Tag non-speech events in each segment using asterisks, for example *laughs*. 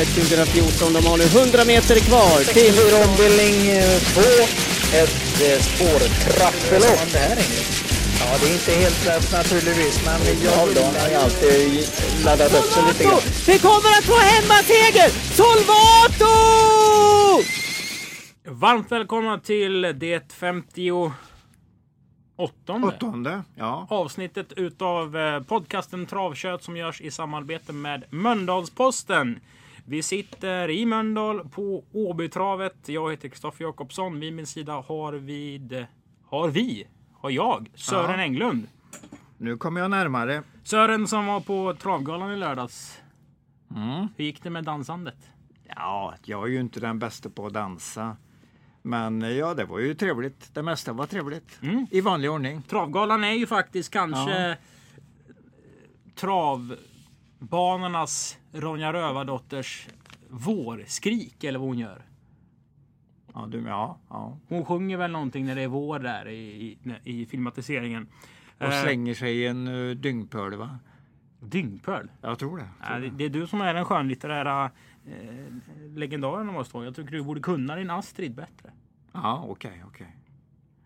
Elitloppet 2014. De har nu 100 meter kvar till... ombildning 2. Ett eh, spårtrappelopp. Ja, det är inte helt lätt naturligtvis, men jag har ju alltid laddat upp sig lite grann. Vi kommer att få hemmaseger! Solvato! Varmt välkomna till det 58 Åttonde, ja. avsnittet utav eh, podcasten Travkött som görs i samarbete med Mölndalsposten. Vi sitter i Mölndal på Åbytravet. Jag heter Kristoffer Jakobsson. Vid min sida har vi, har vi, har jag, Sören Ja. Englund. Nu kommer jag närmare. Sören som var på Travgalan i lördags. Mm. Hur gick det med dansandet? Ja, jag är ju inte den bästa på att dansa. Men ja, det var ju trevligt. Det mesta var trevligt. Mm. I vanlig ordning. Travgalan är ju faktiskt kanske Ja. eh, travbanornas Ronja Rövardotters vårskrik eller vad hon gör. Ja, du, ja, ja. Hon sjunger väl någonting när det är vår där i, i, i filmatiseringen. Och Eh, slänger sig i en uh, dyngpöl, va? Dyngpöl. Jag tror det. Ja, det, det är du som är den skönlitterära eh, legendaren av oss två. Jag tycker du borde kunna din Astrid bättre. Ja, okej, okej.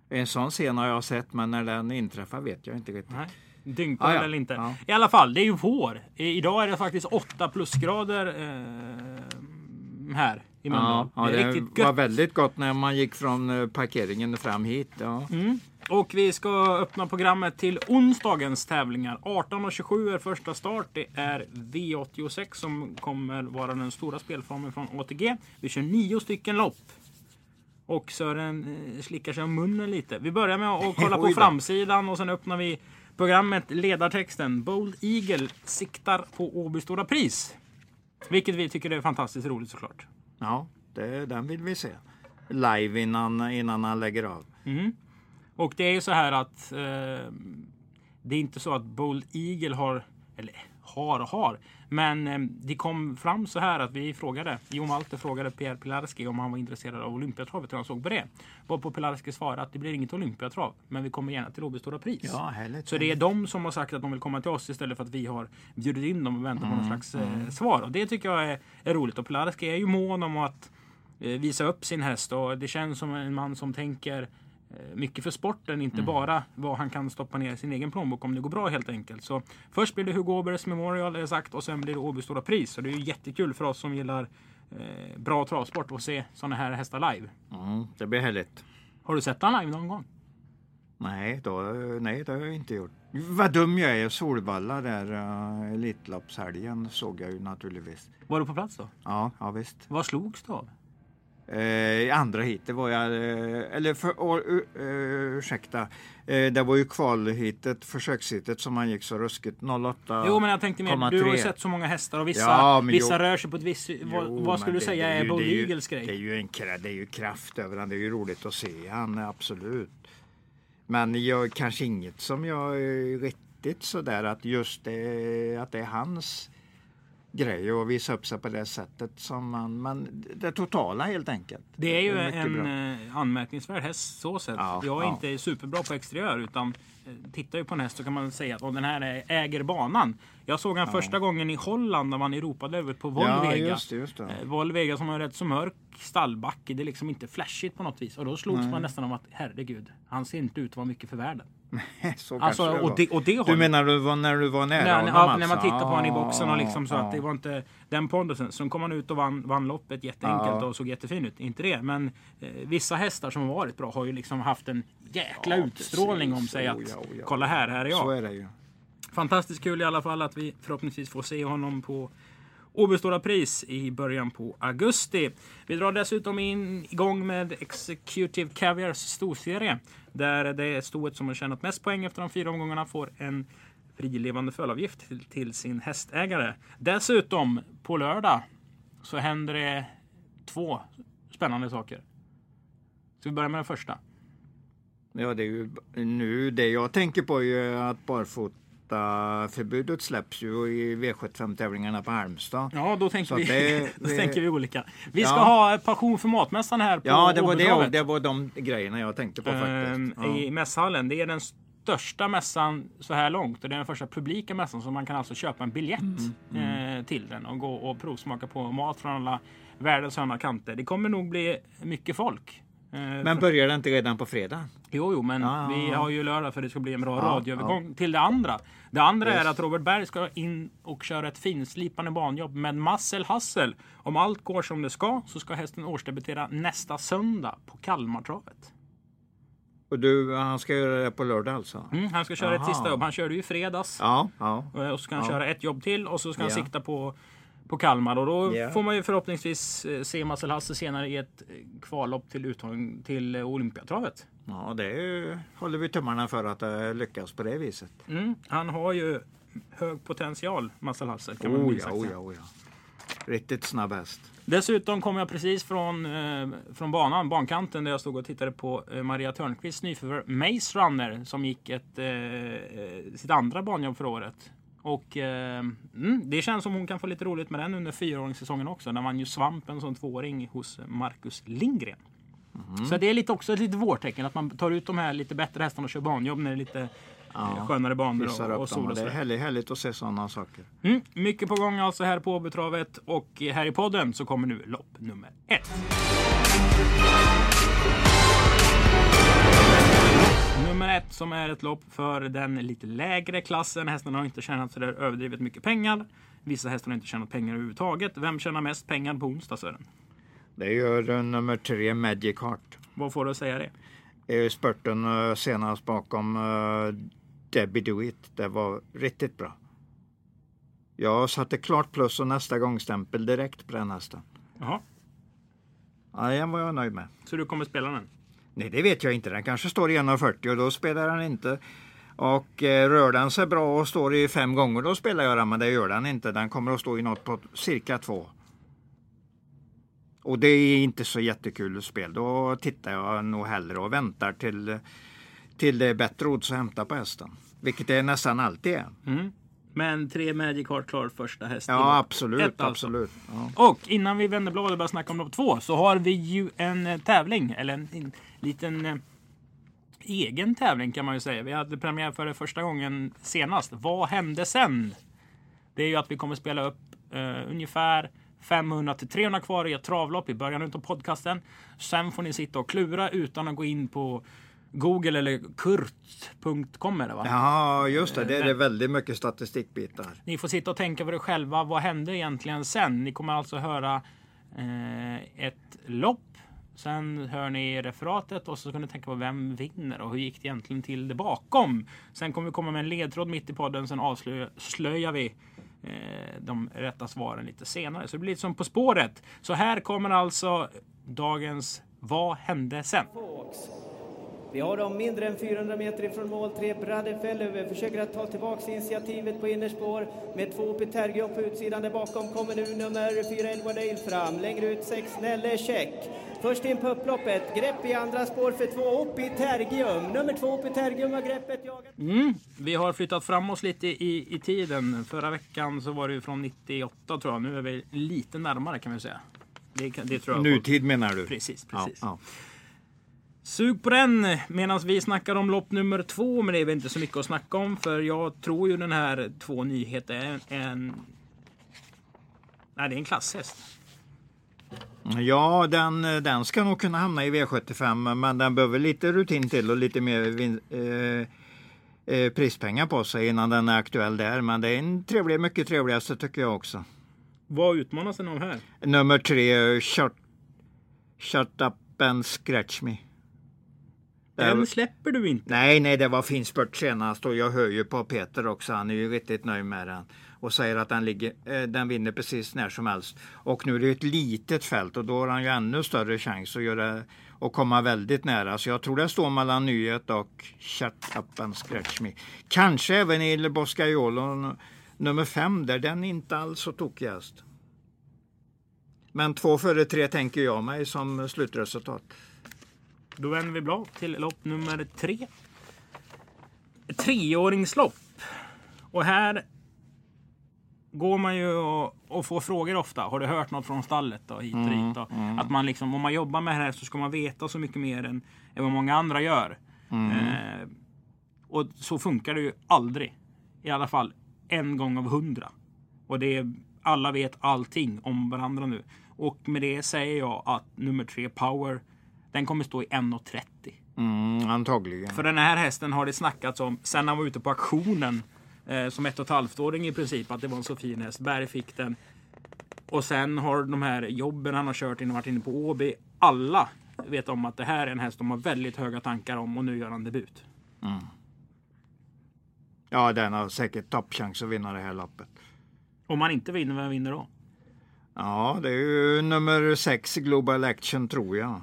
En sån scen har jag sett, men när den inträffar vet jag inte riktigt. Nej. Dyngpöl Ah, ja. eller inte. Ja. I alla fall, det är ju vår. I, idag är det faktiskt 8 plusgrader eh, här i Mölndal. Ja, ja, det är det var gött. väldigt gott när man gick från eh, parkeringen fram hit. Ja. Mm. Och vi ska öppna programmet till onsdagens tävlingar. 18.27 är första start. Det är V86 som kommer vara den stora spelformen från ATG. Vi kör nio stycken lopp. Och Sören eh, slickar sig om munnen lite. Vi börjar med att kolla på *laughs* framsidan och sen öppnar vi programmet ledartexten. Bold Eagle siktar på Åby Stora Pris. Vilket vi tycker är fantastiskt roligt såklart. Ja, det, den vill vi se. Live innan, innan han lägger av. Mm. Och det är ju så här att eh, det är inte så att Bold Eagle har, eller har och har, men eh, det kom fram så här att vi frågade, Jon Walter frågade Pierre Pilarski om han var intresserad av Olympiatravet hur han såg på det. Varpå Pilarski svarade att det blir inget Olympiatrav, men vi kommer gärna till Åby Stora Pris. Ja, härligt. Så det är de som har sagt att de vill komma till oss istället för att vi har bjudit in dem och väntar på någon slags eh, svar. Och det tycker jag är, är roligt. Och Pilarski är ju mån om att eh, visa upp sin häst och det känns som en man som tänker mycket för sporten, inte bara vad han kan stoppa ner i sin egen plånbok om det går bra helt enkelt. Så först blir det Hugo Åbergs Memorial är sagt och sen blir det Åby Stora Pris. Så det är ju jättekul för oss som gillar eh, bra travsport att se sådana här hästar live. Mm, det blir härligt. Har du sett han live någon gång? Nej, då, nej, det har jag inte gjort. Vad dum jag är. Solvalla där, uh, Elitloppshelgen såg jag ju naturligtvis. Var du på plats då? Ja, ja visst. Vad slogs du av? Eh, I andra hitet var jag, eh, eller för, å, uh, ursäkta, eh, det var ju kvalhitet, försökshitet som man gick så ruskigt 08. Jo men jag tänkte mer, du har ju 0,3. sett så många hästar och vissa, Ja, vissa jo. rör sig på ett visst... Vad, vad skulle du det- säga det är Bold ju- Eagles grej? Det är ju en det är ju kraft över han. Det är ju roligt att se han, absolut. Men jag, kanske inget som jag är riktigt sådär att just det, att det är hans grej att visa upp sig på det sättet som man, men det totala helt enkelt. Det är ju mycket en bra. eh, anmärkningsvärd häst så sett. Ja, jag är ja. inte superbra på exteriör utan eh, tittar ju på en häst så kan man säga att "Åh, den här är- äger banan. Jag såg han första gången i Holland när man Europadövet på Ja, Volvega. just det, just det. Eh, Volvega som har rätt så mörk stallbacke. Det är liksom inte flashigt på något vis. Och då slogs man nästan om att herregud, han ser inte ut att vara mycket för världen. Så Alltså, kanske det och det, och det Du menar du var när du var nära Nej, honom ja, alltså? när man tittar på honom i boxen och liksom så att det var inte den pondusen. Sen kom han ut och vann, vann loppet jätteenkelt och såg jättefin ut. Inte det, men eh, vissa hästar som har varit bra har ju liksom haft en jäkla utstrålning om precis. sig Oh, att ja, oh, ja. kolla här, här är Så jag. är det ju. Fantastiskt kul i alla fall att vi förhoppningsvis får se honom på Åby Stora Pris i början på augusti. Vi drar dessutom in igång med Executive Caviars storserie. Där det stoet som har tjänat mest poäng efter de fyra omgångarna får en frilevande fölavgift till, till sin hästägare. Dessutom på lördag så händer det två spännande saker. Ska vi börja med den första? Ja, det är ju nu det jag tänker på är ju att barfotaförbudet släpps ju i V75-tävlingarna på Halmstad. Ja, då tänker, vi, det- *laughs* då det- tänker vi olika. Vi ska Ja. ha passion för matmässan här på Ja, det var det, det var de grejerna jag tänkte på faktiskt. Ehm, Ja. I mässhallen. Det är den största mässan så här långt. Och det är den första publika mässan så man kan alltså köpa en biljett Eh, till den och gå och provsmaka på mat från alla världens hörn och kanter. Det kommer nog bli mycket folk. Eh, Men börjar det inte redan på fredag? Jo, jo, men ja, vi har ju lördag för det ska bli en bra Ja, radioövergång till det andra. Det andra Yes. är att Robert Berg ska in och köra ett finslipande banjobb med Marcel Hassel. Om allt går som det ska så ska hästen årsdebutera nästa söndag på Kalmartravet. Och du, han ska göra det på lördag alltså? Mm, han ska köra ett Aha. sista jobb. Han körde ju fredags. Ja, ja. Eh, Och så ska han Ja. köra ett jobb till och så ska han sikta på, på Kalmar. Och då Ja. får man ju förhoppningsvis eh, se Marcel Hasse senare i ett eh, kvallopp till uttagning till eh, Olympiatravet. Ja, det håller vi tummarna för att det lyckas på det viset. Mm, han har ju hög potential, Marcel Hasse. Kan man Oh ja, oh ja, oh ja. Riktigt snabb häst. Dessutom kom jag precis från, eh, från banan, bankanten, där jag stod och tittade på eh, Maria Törnqvists nyförvärv Maze Runner som gick ett, eh, sitt andra banjobb för året. Och eh, mm, det känns som hon kan få lite roligt med den under fyraåringssäsongen också. Där man ju svampen som tvååring hos Marcus Lindgren. Mhm. Så det är lite också ett litet vårtecken att man tar ut de här lite bättre hästarna och kör banjobb när det är lite eh, skönare banor och, och sol och Det är härligt, härligt att se sådana saker. Mm, mycket på gång alltså här på Åbytravet och här i podden så kommer nu lopp nummer ett. Nummer ett som är ett lopp för den lite lägre klassen. Hästarna har inte tjänat så där överdrivet mycket pengar. Vissa hästar har inte tjänat pengar överhuvudtaget. Vem tjänar mest pengar på onsdag Sören? Det gör eh, nummer tre Magic Heart. Vad får du att säga det? Eh, Spurten eh, senast bakom Debbie Do It. Det var riktigt bra. Jag satte klart plus och nästa gång stämpel direkt på den hästen. Jaha, Ja, den var jag nöjd med. så du kommer spela den? Nej, det vet jag inte. Den kanske står i 1,40 och då spelar den inte. Och eh, rör den sig bra och står i fem gånger, då spelar jag den. Men det gör den inte. Den kommer att stå i något på cirka två. Och det är inte så jättekul spel. Då tittar jag nog hellre och väntar till, till det är bättre odds att hämta på hästen. Vilket det nästan alltid är. Mm. Men tre Magic Heart klar första häst. Ja, absolut. ett alltså. absolut. Ja. Och innan vi vänder blad och börjar snacka om lopp två så har vi ju en eh, tävling, eller en, en liten eh, egen tävling kan man ju säga. Vi hade premiär för det första gången senast. Vad hände sen? Det är ju att vi kommer spela upp eh, ungefär 500 till 300 kvar i ett travlopp i början av podcasten. Sen får ni sitta och klura utan att gå in på Google eller kurt.com är det va? ja, just det. Det är det väldigt mycket statistikbitar. Ni får sitta och tänka på det själva. Vad hände egentligen sen? Ni kommer alltså höra eh, ett lopp. Sen hör ni referatet och så ska ni tänka på vem vinner och hur gick det egentligen till det bakom. Sen kommer vi komma med en ledtråd mitt i podden. Sen avslöjar vi eh, de rätta svaren lite senare. Så det blir lite som På spåret. Så här kommer alltså dagens Vad hände sen? Vi har dem mindre än 400 meter ifrån mål. Tre Bradefellöver försöker att ta tillbaks initiativet på innerspår med två Petergio på utsidan. Där bakom kommer nu nummer fyra Edward Dale fram. Längre ut sex Nelle Check. Först in på upploppet. Grepp i andra spår för två Oppi Tergium. Nummer två Oppi Tergium har greppet. Jagat. Mm, vi har flyttat fram oss lite i, i tiden. Förra veckan så var det ju från 98 tror jag. Nu är vi lite närmare kan vi säga. Det, det tror jag. Nutid menar du? Precis, Ja, precis. ja. Sug på den medan vi snackar om lopp nummer två. Men det är väl inte så mycket att snacka om. För jag tror ju den här två nyheter är en... Nej, det är en klasshäst. Ja, den, den ska nog kunna hamna i V75 men den behöver lite rutin till och lite mer vin, eh, eh, prispengar på sig innan den är aktuell där. Men det är en trevlig, mycket trevligaste tycker jag också. Vad utmanas den av här? Nummer tre, Shut, shut Up and Scratch Me. Den släpper du inte. Nej, nej, det var fin spurt senast och jag hör ju på Peter också. Han är ju riktigt nöjd med den och säger att den, ligger, eh, den vinner precis när som helst. Och nu är det ett litet fält och då har han ju ännu större chans att göra och komma väldigt nära. Så jag tror det står mellan Nyhet och Shut Up and Scratch Me. Kanske även i Boscaiolo nummer fem där den är inte alls så tokig häst. Men två före tre tänker jag mig som slutresultat. Då vänder vi blad till lopp nummer tre. Ett treåringslopp. Och här går man ju och, och får frågor ofta. Har du hört något från stallet? Då, hit och dit. Då. Att man liksom, om man jobbar med det här så ska man veta så mycket mer än, än vad många andra gör. Eh, Och så funkar det ju aldrig. I alla fall en gång av hundra. Och det är, alla vet allting om varandra nu. Och med det säger jag att nummer tre Power, den kommer stå i 1,30. Mm, antagligen. För den här hästen har det snackats om sen han var ute på auktionen eh, som ett och ett halvt-åring i princip att det var en så fin häst. Berg fick den. Och sen har de här jobben han har kört innan varit inne på Åby. Alla vet om att det här är en häst de har väldigt höga tankar om och nu gör han debut. Ja, den har säkert toppchans att vinna det här loppet. Om han inte vinner, vem vinner då? Ja, det är ju nummer sex Global Action tror jag.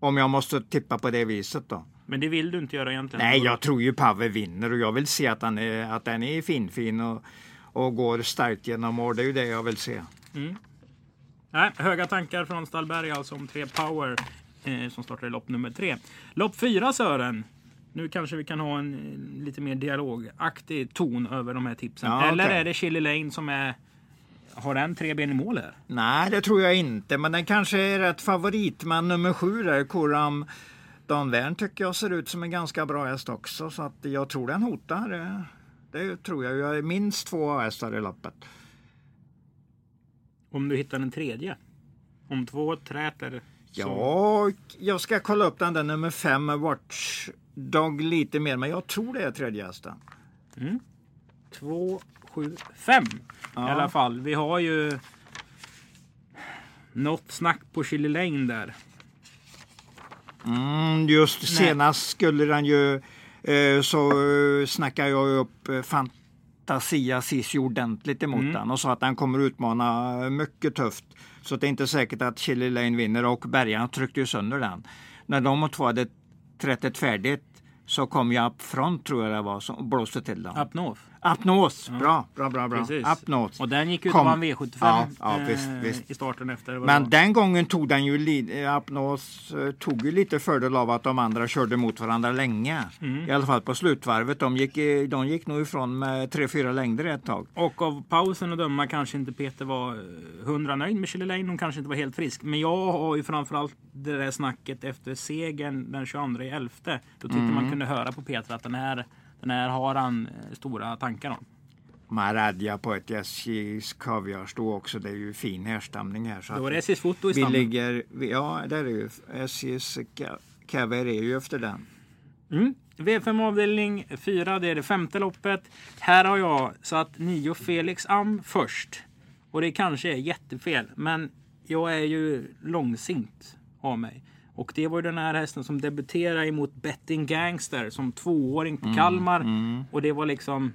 Om jag måste tippa på det viset då. Men det vill du inte göra egentligen. Nej, jag tror ju Pavel vinner och jag vill se att, han är, att den är finfin och, och går starkt genom mål. Det är ju det jag vill se. Nej, höga tankar från Stallberg alltså om tre power eh, som startar i lopp nummer tre. Lopp fyra Sören. Nu kanske vi kan ha en eh, lite mer dialogaktig ton över de här tipsen. Ja, Eller okej. är det Chili Lane som är... Har den tre ben i mål här? Nej, det tror jag inte, men den kanske är rätt favorit. Men nummer sju där, Koram Danvern, tycker jag ser ut som en ganska bra häst också. Så att jag tror den hotar. Det, tror jag. Jag är minst två hästar i loppet. Om du hittar en tredje? Om två träter? Så... Ja, jag ska kolla upp den där nummer fem, Watchdog, lite mer. Men jag tror det är tredje hästen. Två, sju, fem i Ja. alla fall. Vi har ju något snack på Chili Lane där. Mm, just Nej. senast skulle den ju eh, så eh, snackade jag upp eh, Fantasia Sissi ordentligt emot Mm. den och sa att den kommer utmana mycket tufft. Så det är inte säkert att Chili Lane vinner och Bergarna tryckte ju sönder den. När de två hade trätt färdigt så kom jag upp front tror jag det var som blåste till den. Up North. Apnos, bra, bra, bra, bra. Precis. Apnos. Och den gick ut Kom. vann V75 Ja, ja, eh, visst, visst. i starten efter. Men var. den gången tog den ju eh, Apnos eh, tog ju lite fördel av att de andra körde mot varandra länge. Mm. I alla fall på slutvarvet. De gick, de gick nog ifrån med tre, fyra längder ett tag. Och av pausen att döma kanske inte Peter var eh, hundra nöjd med Chili Lane. Hon kanske inte var helt frisk. Men jag har ju framförallt det där snacket efter segern den 22 i 11. Då tyckte Mm. man kunde höra på Peter att den här, den här har han eh, stora tankar om. Maradja på ett SJs kaviarstå också. Det är ju fin härstamning här. Så Då var det SJs foto i vi stammen. ligger, vi- ja där är ju SJs ka- kaviar är ju efter den. Mm. V5 avdelning 4, det är det femte loppet. Här har jag satt nio Felix Am först. Och det kanske är jättefel, men jag är ju långsint av mig. Och det var ju den här hästen som debuterade emot Betting Gangster som tvååring på Kalmar. Och det var liksom...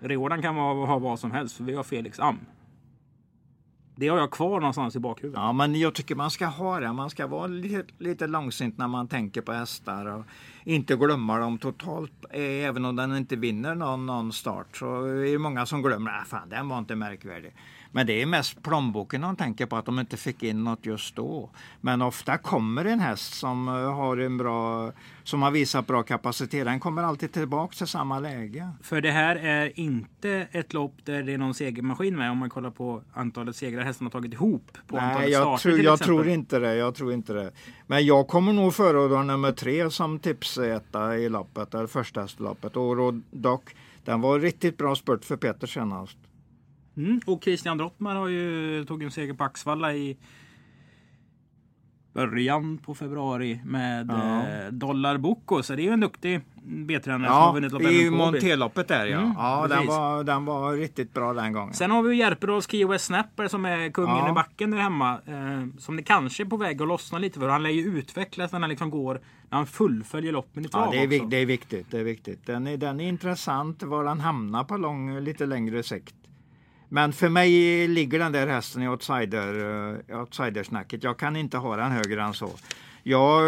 Redan kan vara, ha vad som helst, för vi har Felix Am. Det har jag kvar någonstans i bakhuvudet. Ja, men jag tycker man ska ha det. Man ska vara lite, lite långsint när man tänker på hästar och inte glömma dem totalt. Eh, Även om den inte vinner någon, någon start så är det många som glömmer. Nej, fan, den var inte märkvärdig. Men det är mest plånboken de tänker på att de inte fick in något just då. Men ofta kommer en häst som eh, har en bra, som har visat bra kapacitet. Den kommer alltid tillbaka till samma läge. För det här är inte ett lopp där det är någon segermaskin med om man kollar på antalet segrar hästen har tagit ihop på Nej, antalet jag, starter tror, till jag exempel. tror inte det. Jag tror inte det. Men jag kommer nog föredra nummer tre som tipsetta i loppet, eller första loppet. Och Rodock, den var riktigt bra spurt för Peter senast. Mm. Och Christian Drottmar har ju tog en seger på Axvalla i början på februari med Ja. eh, Dollar Bocco. Så det är ju en duktig B-tränare som har Ja, vunnit lopp i. Monteloppet där ja. Mm, ja den, var, den var riktigt bra den gången. Sen har vi ju Järpedals Kio West Snapper som är kungen Ja. i backen där hemma. Eh, som det kanske är på väg att lossna lite för. Han lär ju utvecklas när han liksom går, när han fullföljer loppen i trav Ja, det, är, också. det är viktigt. Det är viktigt. Den, är, den är intressant var han hamnar på lång, lite längre sikt. Men för mig ligger den där hästen i outsider, eh, outsidersnacket. Jag kan inte ha den högre än så. Jag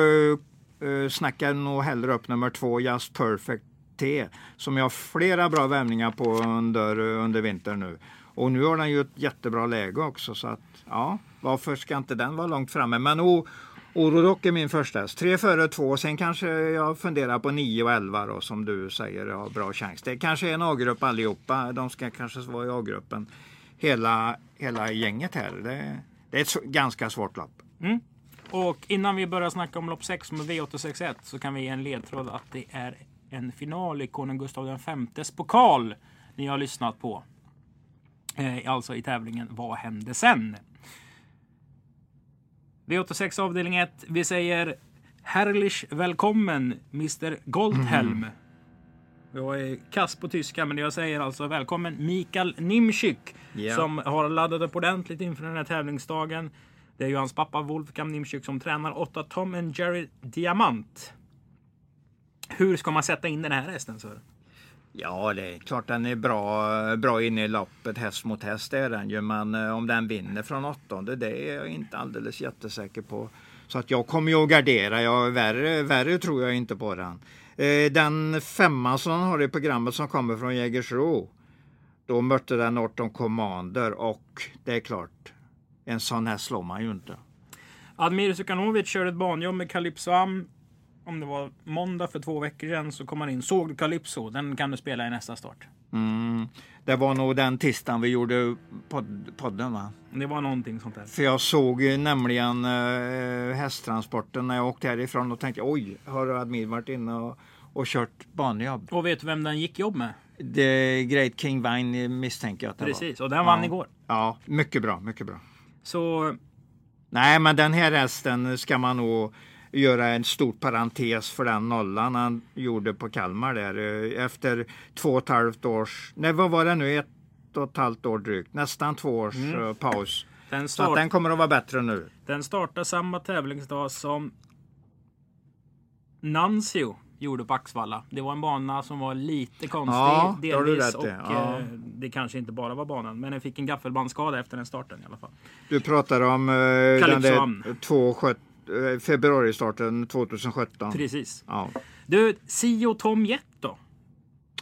uh, snackar nog hellre upp nummer två, Just Perfect T, som jag har flera bra värmningar på under, under vintern nu. Och nu har den ju ett jättebra läge också så att ja, varför ska inte den vara långt framme? Men o, Ororock är min första häst. Tre före två, sen kanske jag funderar på nio och elva då som du säger har bra chans. Det kanske är en A-grupp allihopa. De ska kanske vara i A-gruppen. Hela, hela gänget här. Det, det är ett ganska svårt lopp. Mm. Och innan vi börjar snacka om lopp 6 med V861 så kan vi ge en ledtråd att det är en final i konung Gustav Vs pokal ni har lyssnat på. Eh, alltså i tävlingen Vad hände sen? V86 avdelning 1. Vi säger Herrlich välkommen Mr Goldhelm. Mm. Jag är kass på tyska men jag säger alltså välkommen Mikael Nimczyk Ja. som har laddat upp ordentligt inför den här tävlingsdagen. Det är ju hans pappa Wolfgang Nimczyk som tränar åtta Tom and Jerry Diamant. Hur ska man sätta in den här hästen? Så? Ja, det är klart den är bra, bra inne i loppet. Häst mot häst är den ju. Men eh, om den vinner från åttonde, det är jag inte alldeles jättesäker på. Så att jag kommer ju att gardera. Jag, värre, värre tror jag inte på den. Eh, den femman som han har i programmet som kommer från Jägersro. Då mötte den Norton Commander och det är klart, en sån här slår man ju inte. Admir Sukanovic körde ett banjobb med Calypso Am. Om det var måndag för två veckor sedan så kom han in. Såg du Calypso? Den kan du spela i nästa start. Mm. Det var nog den tisdagen vi gjorde podd, podden va? Det var någonting sånt där. För jag såg ju nämligen eh, hästtransporten när jag åkte härifrån och tänkte oj, har Admir varit inne och, och kört banjobb? Och vet du vem den gick jobb med? The Great King Vine misstänker jag att det Precis, var. och den vann Ja. igår. Ja, mycket bra, mycket bra. Så Nej, men den här hästen ska man nog göra en stor parentes för den nollan han gjorde på Kalmar där eh, efter två och ett halvt års, nej vad var det nu, ett och ett halvt år drygt, nästan två års eh, paus. den, Så start, den kommer att vara bättre nu. den startar samma tävlingsdag som Nancio gjorde på Axvalla. Det var en bana som var lite konstig Ja, delvis. Och. Ja. eh, det kanske inte bara var banan. Men den fick en gaffelbandsskada efter den starten i alla fall. Du pratar om eh, den där två sjut- eh, februaristarten 2017. Precis. Ja. Du, Sio Tom Jett då?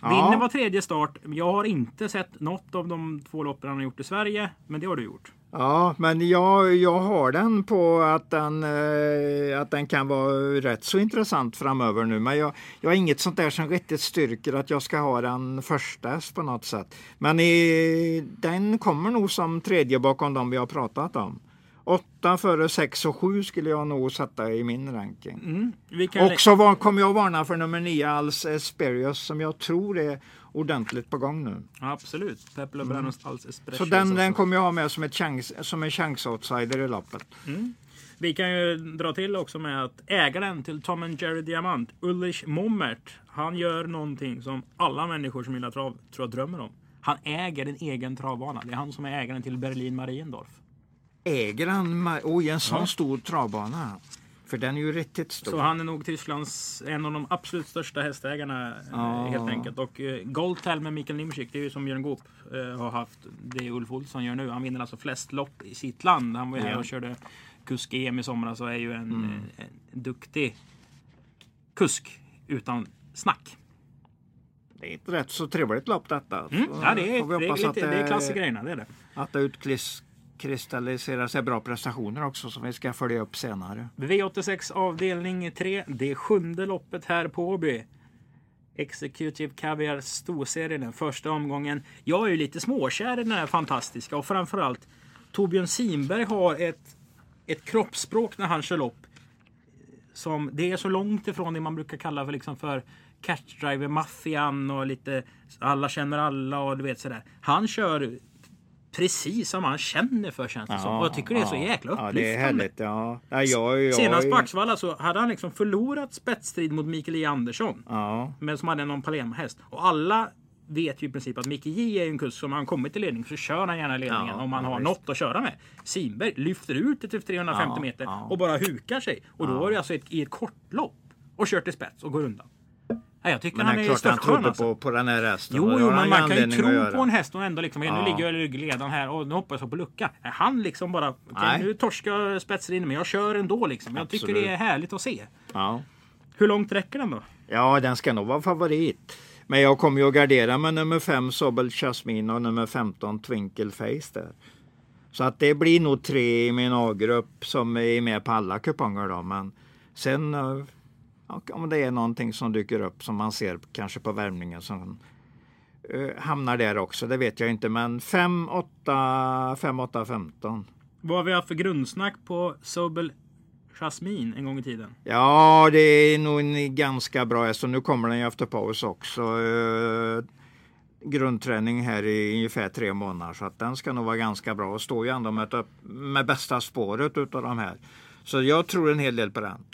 Ja. Vinner var tredje start. Jag har inte sett något av de två loppen han har gjort i Sverige. Men det har du gjort. Ja, men jag, jag har den på att den, eh, att den kan vara rätt så intressant framöver nu. Men jag, jag har inget sånt där som riktigt styrker att jag ska ha den första på något sätt. Men i, den kommer nog som tredje bakom de vi har pratat om. Åtta före sex och sju skulle jag nog sätta i min ranking. Mm. Och så var, kommer jag varna för nummer nio, Als Esperius, som jag tror är ordentligt på gång nu. Ja, absolut. Peppe Lobranos Alls Espresso. Så den, den kommer jag ha med som, ett chans, som en chans-outsider i loppet. Vi kan ju dra till också med att ägaren till Tom and Jerry Diamant, Ulrich Mommert, han gör någonting som alla människor som gillar trav tror jag drömmer om. Han äger en egen travbana. Det är han som är ägaren till Berlin Mariendorf. Äger han oj, en sån Ja. stor travbana? För den är ju riktigt stor. Så han är nog Tysklands en av de absolut största hästägarna eh, Ja. helt enkelt. Och eh, Goldtal med Mikael Nimczyk, det är ju som Björn Goop eh, har haft. Det Ulf Olsson gör nu. Han vinner alltså flest lopp i sitt land. Han var ju Ja. här och körde kusk-EM i somras och är ju en, Mm. en duktig kusk utan snack. Det är ett rätt så trevligt lopp detta. Mm. Ja, det är, det, är lite, det är klass i grejerna. Det är det. Att det utkristalliserar sig bra prestationer också som vi ska följa upp senare. V86 avdelning 3. Det sjunde loppet här på Åby. Executive Caviar storserie den första omgången. Jag är ju lite småkär i den här fantastiska och framförallt Torbjörn Simberg har ett, ett kroppsspråk när han kör lopp. Som, det är så långt ifrån det man brukar kalla för, liksom för catchdriver-maffian och lite alla känner alla och du vet sådär. Han kör precis som han känner för känns det som. Och jag tycker det är så jäkla Ja, upplyftande. det är härligt. Ja. Ja, jag, jag, Senast på Axvalla så hade han liksom förlorat spetsstrid mot Mikael J Andersson. Ja, Men som hade någon Palema-häst. Och alla vet ju i princip att Micke J är en kusk som han kommit till ledning så kör han gärna ledningen Ja, om han ja, har visst. något att köra med. Simberg lyfter ut det till 350 Ja, meter ja. och bara hukar sig. Och då var det alltså ett, i ett kortlopp. Och kört till spets och går undan. Ja, jag tycker men han är är klart han trodde alltså. på, på den här hästen. Jo, jo, men man kan ju tro på en häst och ändå liksom, ja. nu ligger jag i ryggledan här och nu hoppas jag på lucka. Han liksom bara, Nej. nu torskar spetsrinne men jag kör ändå liksom. Jag tycker Absolut. det är härligt att se. Ja. Hur långt räcker den då? ja, den ska nog vara favorit. Men jag kommer ju att gardera med nummer 5 Sobel Jasmine och nummer 15 Twinkle Face där. Så att det blir nog tre i min A-grupp som är med på alla kuponger då. Men sen ja, om det är någonting som dyker upp som man ser kanske på värmningen som eh, hamnar där också, det vet jag inte. Men 5, 8, 5, 8, 15. Vad vi haft för grundsnack på Sobel Jasmine en gång i tiden. Ja, det är nog en ganska bra och nu kommer den ju efter paus också. Eh, grundträning här i ungefär tre månader så att den ska nog vara ganska bra och står ju ändå med, med bästa spåret utav de här. Så jag tror en hel del på den.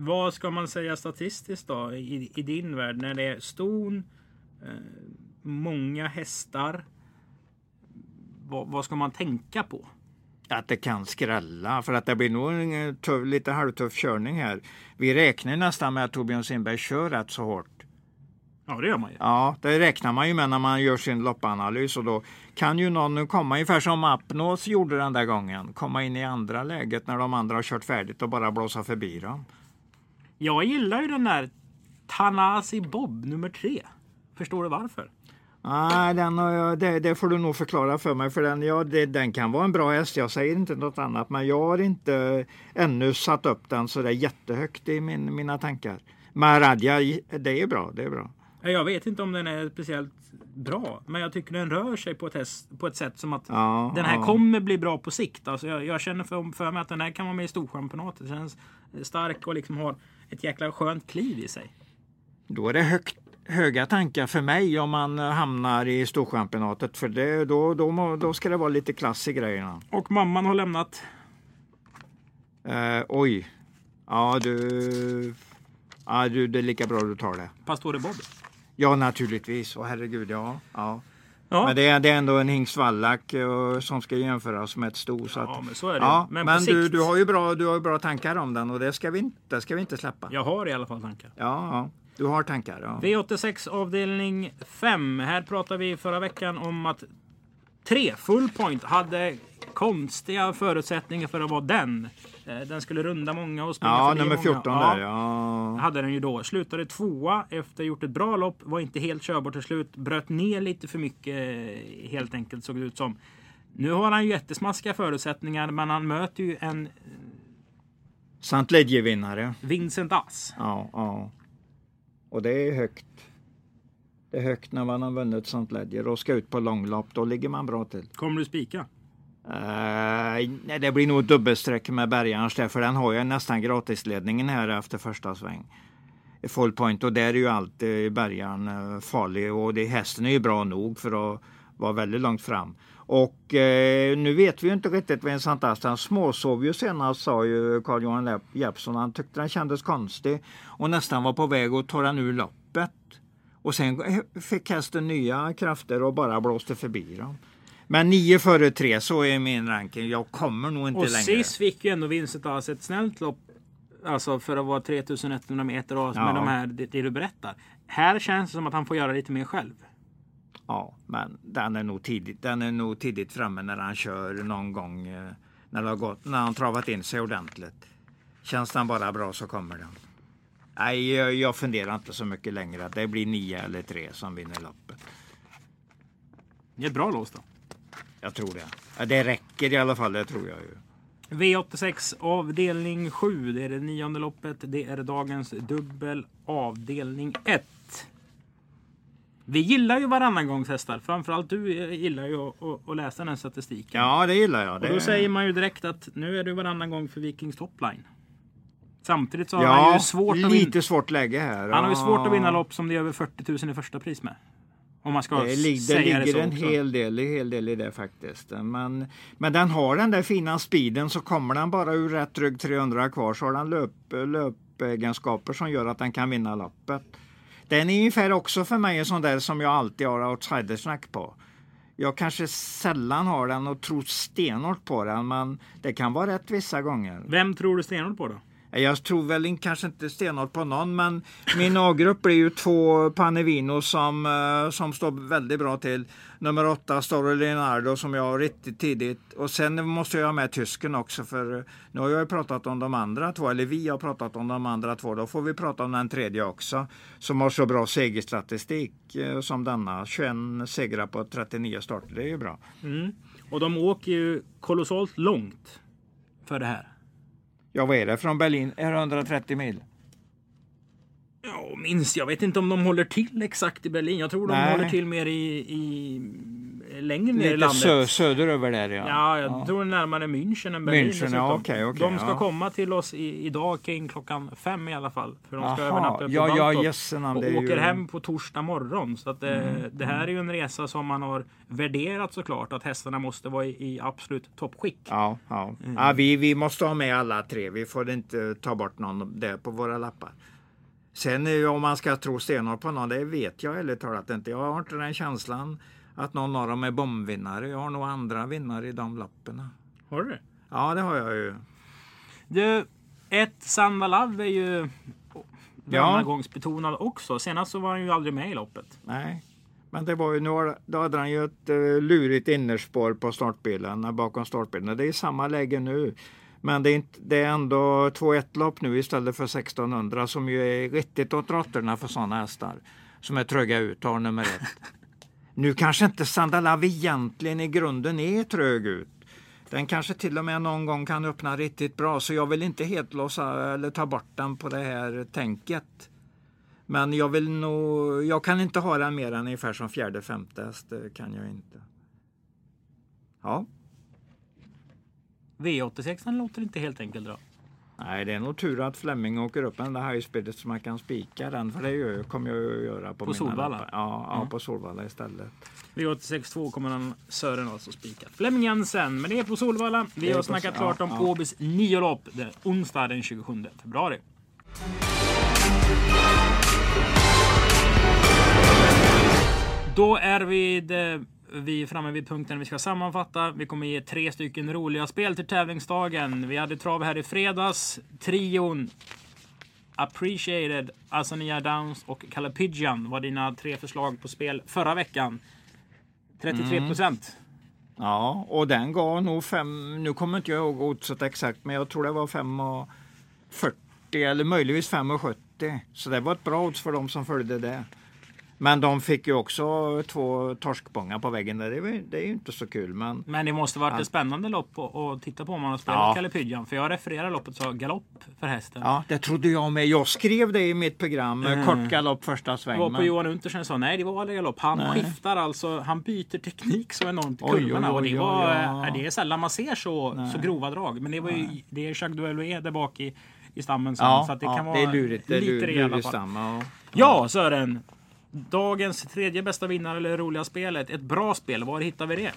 Vad ska man säga statistiskt då i, i din värld när det är ston, eh, många hästar? Vad, vad ska man tänka på? Att det kan skrälla för att det blir nog en tuff, lite halvtuff körning här. Vi räknar nästan med att Torbjörn Sindberg kör rätt så hårt. Ja, det gör man ju. Ja, det räknar man ju med när man gör sin loppanalys och då kan ju någon komma ungefär som Apnos gjorde den där gången. Komma in i andra läget när de andra har kört färdigt och bara blåsa förbi dem. Jag gillar ju den där Tanasi Bob nummer tre. Förstår du varför? Nej, den, har jag- det, det får du nog förklara för mig. För den, ja, det, den kan vara en bra häst, jag säger inte något annat. Men jag har inte ännu satt upp den så där jättehögt i min, mina tankar. Maradja, det är bra. Det är bra. Jag vet inte om den är speciellt bra, men jag tycker den rör sig på ett, häst, på ett sätt som att Ja, den här ja. kommer bli bra på sikt. Alltså jag, jag känner för, för mig att den här kan vara med i Storchampionatet. Den känns stark och liksom har ett jäkla skönt kliv i sig. Då är det högt, höga tankar för mig om man hamnar i Storchampionatet. För det, då, då, då ska det vara lite klass i grejerna. Och mamman har lämnat. Eh, oj. Ja, du, ja, du. Det är lika bra du tar det. Pastore Bob. Ja, naturligtvis. Och herregud, ja. ja. Ja, Men det är, det är ändå en hingst vallack eh, som ska jämföras med ett sto. Så att, ja men så är det. ja, men men du, du, har ju bra, du har ju bra tankar om den och det ska vi inte, det ska vi inte släppa. Jag har i alla fall tankar. Ja, ja. Du har tankar. Ja. V86 avdelning 5. Här pratade vi förra veckan om att 3 Full Point hade konstiga förutsättningar för att vara den. Eh, Den skulle runda många och springa Ja, förbi nummer många. 14 där. Ja. hade den ju då. Slutade tvåa efter gjort ett bra lopp. Var inte helt körbar till slut. Bröt ner lite för mycket eh, helt enkelt såg det ut som. Nu har han ju jättesmaskiga förutsättningar men han möter ju en Sant Ledje-vinnare. Vincent Ass. Ja, ja. Och det är högt. Det är högt när man har vunnit sånt Ledger och ska ut på långlopp. Då ligger man bra till. Kommer du spika? Uh, det blir nog dubbelsträck med Bergarns där, för den har ju nästan gratisledningen här efter första sväng. Full point och där är ju alltid Bergaren eh, farlig och det, hästen är ju bra nog för att vara väldigt långt fram. Och eh, nu vet vi ju inte riktigt vem Sant Ast. Han småsov ju senast sa ju Carl-Johan Jeppsson. Han tyckte den kändes konstig och nästan var på väg att ta den ur loppet. Och sen eh, fick hästen nya krafter och bara blåste förbi dem. Men 9 före 3, så är min ranking. Jag kommer nog inte Och längre. sist fick ju ändå Vincent Ass ett snällt lopp. Alltså för att vara 3100 meter och Ja. med de här, det, det du berättar. Här känns det som att han får göra lite mer själv. Ja, men den är nog tidigt, den är nog tidigt framme när han kör någon gång. eh, När, det har gått, när han travat in sig ordentligt. Känns den bara bra så kommer den. Nej, jag, funderar inte så mycket längre. Det blir 9 eller 3 som vinner loppet. Det är ett bra lås då. Jag tror det. Ja, det räcker i alla fall, det tror jag ju. V86 avdelning 7. Det är det nionde loppet. Det är dagens dubbel avdelning 1. Vi gillar ju varannan gångs hästar. Framförallt du eh, gillar ju att, att, läsa den statistiken. Ja, det gillar jag. Och Det... då säger man ju direkt att nu är det varannan gång för Vikings topline. Samtidigt så har han ju Ja, svårt att vinna. lite svårt läge här. Han har ju svårt att vinna Ja. lopp som det är över 40 000 i första pris med. Om man ska Det, lig- det säga det ligger så en också. hel del, en hel del i det faktiskt. Men, men den har den där fina speeden så kommer den bara ur rätt rygg 300 kvar så har den löp, löpegenskaper som gör att den kan vinna loppet. Den är ungefär också för mig en sån där som jag alltid har outsidersnack på. Jag kanske sällan har den och tror stenhårt på den men det kan vara rätt vissa gånger. Vem tror du stenhårt på då? Jag tror väl kanske inte stenhårt på någon, men min A-grupp blir ju två Panevino som, eh, som står väldigt bra till. Nummer åtta, Storre Leonardo, som jag har riktigt tidigt. Och sen måste jag ha med tysken också, för nu har jag ju pratat om de andra två, eller vi har pratat om de andra två. Då får vi prata om den tredje också, som har så bra segerstatistik eh, som denna. 21 segrar på 39 starter, det är ju bra. Mm. Och de åker ju kolossalt långt för det här. Ja, vad är det från Berlin? Är det 130 mil? Ja, minst. Jag vet inte om de håller till exakt i Berlin. Jag tror de Nej. håller till mer i, i längre ner i Lite landet. sö söderöver där ja. Ja, jag tror närmare München än Berlin. München, ja, okej, okej, de ska ja. komma till oss i, idag kring klockan fem i alla fall. För de ska Jaha, övernatta uppe ja, ja, jössenamn, och åker ju- Mm, hem på torsdag morgon. Så att det, det här är ju en resa som man har värderat såklart. Att hästarna måste vara i, i absolut toppskick. Ja, ja. Mm. ja vi, vi måste ha med alla tre. Vi får inte ta bort någon där på våra lappar. Sen eh, om man ska tro stenhårt på någon, det vet jag ärligt talat inte. Jag har inte den känslan att någon av dem är bombvinnare. Jag har nog andra vinnare i de lapparna. Har du det? Ja, det har jag ju. Du, ett Sandalav är ju Ja. gångsbetonad också. Senast så var han ju aldrig med i loppet. Nej. Men det var ju, nu har, då hade han ju ett uh, lurigt innerspår på startbilen, eh, bakom startbilen. Det är samma läge nu. Men det är, inte, det är ändå 2-1 lopp nu istället för 1600 som ju är riktigt åt råttorna för sådana hästar. Som är tröga ut har nummer ett nu kanske inte Sandalav egentligen i grunden är trög ut. Den kanske till och med någon gång kan öppna riktigt bra så jag vill inte helt låsa eller ta bort den på det här tänket. Men jag vill nog, jag kan inte ha den mer än ungefär som fjärde, femte häst. Det kan jag inte. Ja, V86 låter inte helt enkelt då nej det är nog tur att Fleming åker upp den där high speedet så man kan spika den. För det gör, kommer jag att göra på, På Solvalla? Ja, ja på Solvalla istället. V86 2 kommer han Sören alltså spika. Flemming Jensen, men det är på Solvalla. Vi har på- snackat ja, klart om ja. Åbys nio lopp den onsdag den 27 februari. Då är vi, det, vi är framme vid punkten vi ska sammanfatta. Vi kommer ge tre stycken roliga spel till tävlingsdagen. Vi hade trav här i fredags. Trion Appreciated, Asania Downs och Calapidjan var dina tre förslag på spel förra veckan. 33 procent. Mm. Ja, och den gav nog fem, nu kommer inte jag ihåg oddset exakt, men jag tror det var 5,40 eller möjligtvis 5,70. Så det var ett bra odds för de som följde det. Men de fick ju också två torskbångar på väggen. där. Det, var- det är ju inte så kul. Men Men det måste varit ett spännande lopp att titta på om man har spelat Ja. Kalle Pydjan. För jag refererar loppet så galopp för hästen. ja, det trodde jag med. Jag skrev det i mitt program. Mm. Kort galopp första sväng. Jag var på men- Johan Untersen sa nej det var aldrig galopp. Han Nej. skiftar alltså, han byter teknik så enormt i kurvorna. och det, var, ja. det är sällan man ser så, så grova drag. Men det var ju, det är Jacques Duelloé där bak i, i stammen. Sen, Ja, så att det ja, kan vara det är lurigt. Det är lite det lurigt stamma. Ja. Ja Sören! Dagens tredje bästa vinnare eller roliga spelet. Ett bra spel, var hittar vi det?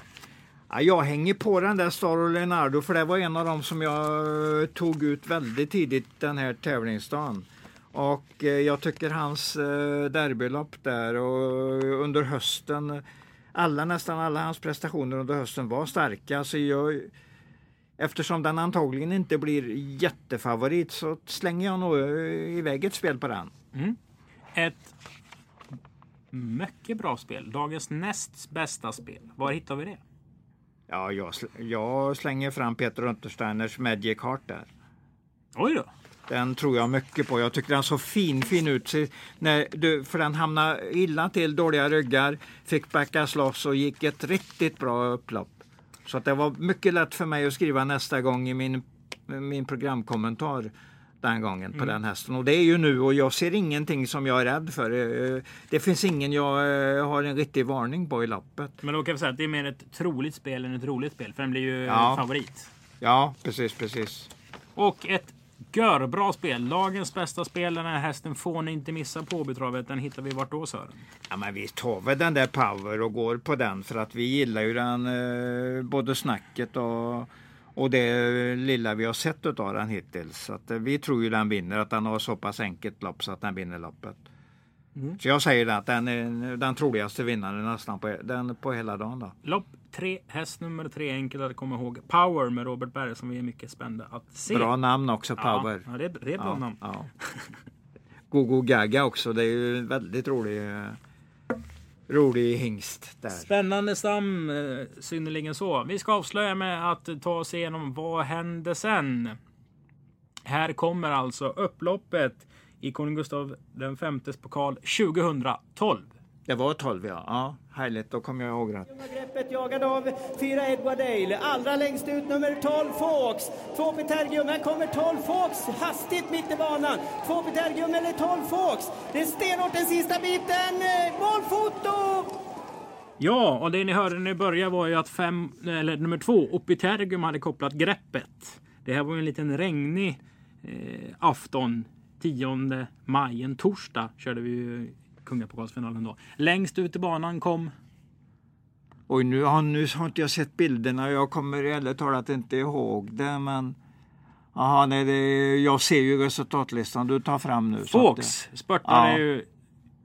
Ja, jag hänger på den där Staro Leonardo för det var en av dem som jag eh, tog ut väldigt tidigt den här tävlingsdagen. Och eh, jag tycker hans eh, derbylopp där och under hösten, alla, nästan alla hans prestationer under hösten var starka. Så jag, eftersom den antagligen inte blir jättefavorit så slänger jag nog iväg ett spel på den. Ett mycket bra spel. Dagens näst bästa spel. Var hittar vi det? Ja, jag, sl- jag slänger fram Peter Untersteiners Magic Heart där. Oj då! Den tror jag mycket på. Jag tycker den såg fin, fin ut. När du, för den hamnade illa till, dåliga ryggar, fick backas loss och gick ett riktigt bra upplopp. Så att det var mycket lätt för mig att skriva nästa gång i min, min programkommentar den gången på den hästen. Och det är ju nu och jag ser ingenting som jag är rädd för. Eh, Det finns ingen jag eh, har en riktig varning på i loppet. Men då kan vi säga att det är mer ett troligt spel än ett roligt spel. För den blir ju Ja. favorit. Ja, precis, precis. Och ett görbra spel. Dagens bästa spel. Den här hästen får ni inte missa på Åbytravet. Den hittar vi vart då Sören? Ja, men vi tar väl den där Power och går på den för att vi gillar ju den eh, både snacket och, och det lilla vi har sett av den hittills. Så att, eh, vi tror ju den vinner, att den har så pass enkelt lopp så att den vinner loppet. Så jag säger att den är den troligaste vinnaren nästan på, den, på hela dagen. Då. Lopp 3, häst nummer 3. Enkelt att komma ihåg. Power med Robert Berg som vi är mycket spända att se. Bra namn också, Power. Ja, ja det, är, det är bra Ja, namn. ja. *laughs* Gogo Gaga också, det är ju väldigt rolig, eh, rolig hingst där. Spännande stam, eh, synnerligen så. Vi ska avslöja med att ta oss igenom vad hände sen. Här kommer alltså upploppet i Konung Gustav V pokal 2012. Det var 12 ja. ja härligt, då kommer jag ihåg rätt. Greppet jagad av fyra Edward Dale. Allra längst ut nummer 12 Fox. Två Petergium. Här kommer 12 Fox hastigt mitt i banan. Två Petergium eller 12 Fox. Det är stenhårt den sista biten. Eh, Målfoto! Ja, och det ni hörde när ni började var ju att fem, eller nummer två, Opitergum hade kopplat greppet. Det här var ju en liten regnig eh, afton. 10 maj, en torsdag, körde vi Kungapokalsfinalen då. Längst ut i banan kom Oj, nu har, nu har inte jag sett bilderna. Jag kommer ärligt talat inte ihåg det, men... Jaha, nej, det, jag ser ju resultatlistan du tar fram nu. det- Fawkes. Spurtade Ja. ju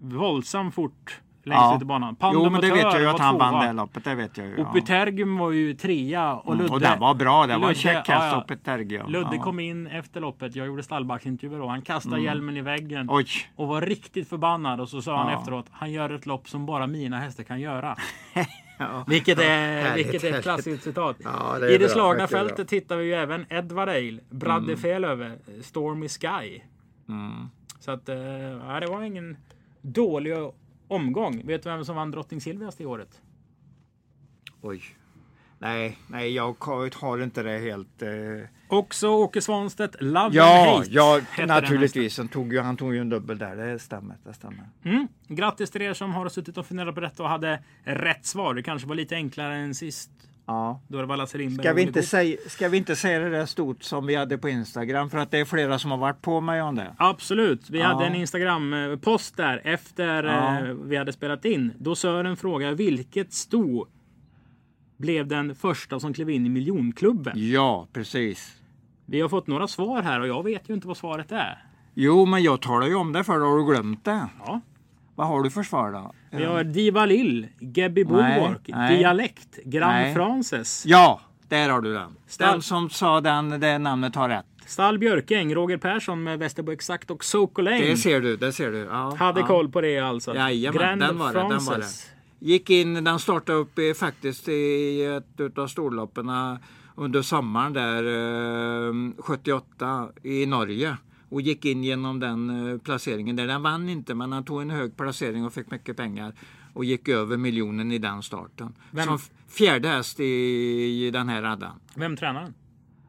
våldsamt fort längst Ja. ut i banan. Jo, men det vet jag ju att han vann det loppet. Det vet jag ju. Ja. Opitergum var ju trea och Mm, Ludde... och den var bra. Det var en check häst ja. Tergia. Ludde ja. kom in efter loppet. Jag gjorde stallbacksintervju då. Han kastade hjälmen i väggen. Oj, Och var riktigt förbannad och så sa han efteråt Han gör ett lopp som bara mina hästar kan göra. *laughs* ja. Vilket är, Härligt, vilket är ett klassiskt citat. Ja, det I det slagna fältet hittar vi ju även Edward Ale, Bradde Mm. Felöver, Stormy Sky. Mm. Så att, eh, ja, det var ingen dålig omgång. Vet du vem som vann Drottning Silvias det året? Oj. Nej, nej, jag har inte det helt... Eh... Också Åke Svanstedt, Love and Ja, Hate. ja naturligtvis. Han tog, ju, han tog ju en dubbel där. Det stämmer. Det stämmer. Mm. Grattis till er som har suttit och funderat på detta och hade rätt svar. Det kanske var lite enklare än sist. Ja. Då Ska vi, inte säga, ska vi inte säga det där stort som vi hade på Instagram? För att det är flera som har varit på mig om det. Absolut. Vi Ja. hade en Instagram-post där efter Ja. eh, vi hade spelat in. Då Sören frågar vilket sto blev den första som klev in i miljonklubben? Ja, precis. Vi har fått några svar här och jag vet ju inte vad svaret är. Jo, men jag talar ju om det för har du glömt det? Ja. Vad har du för svar då? Vi har Diva Lill, Gebby Nej, Bulwark. Dialekt, Grand Nej. Frances, Ja, där har du den. Stall- Den som sa den, det namnet har rätt. Stall Björkäng, Roger Persson med Västerbo Exakt och Sokoläng. Det ser du, det ser du. Ja, Hade ja. koll på det alltså. Jajamän, Grand den var det, den var Frances. Gick in, den startade upp i, faktiskt i ett utav storloppen eh, under sommaren där eh, 78 i Norge. Och gick in genom den eh, placeringen där. Den vann inte men han tog en hög placering och fick mycket pengar. Och gick över miljonen i den starten. Vem- Som fjärde häst i, i den här raddan. Vem tränar den?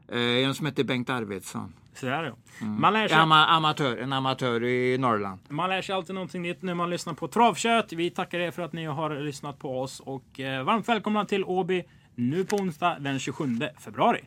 Eh, en som heter Bengt Arvidsson. Sådär ja. Mm. Man, lär sig, Ama, amatör, en amatör i Norrland. man lär sig alltid någonting nytt när man lyssnar på Travkött. Vi tackar er för att ni har lyssnat på oss och eh, varmt välkomna till Åby nu på onsdag den 27 februari.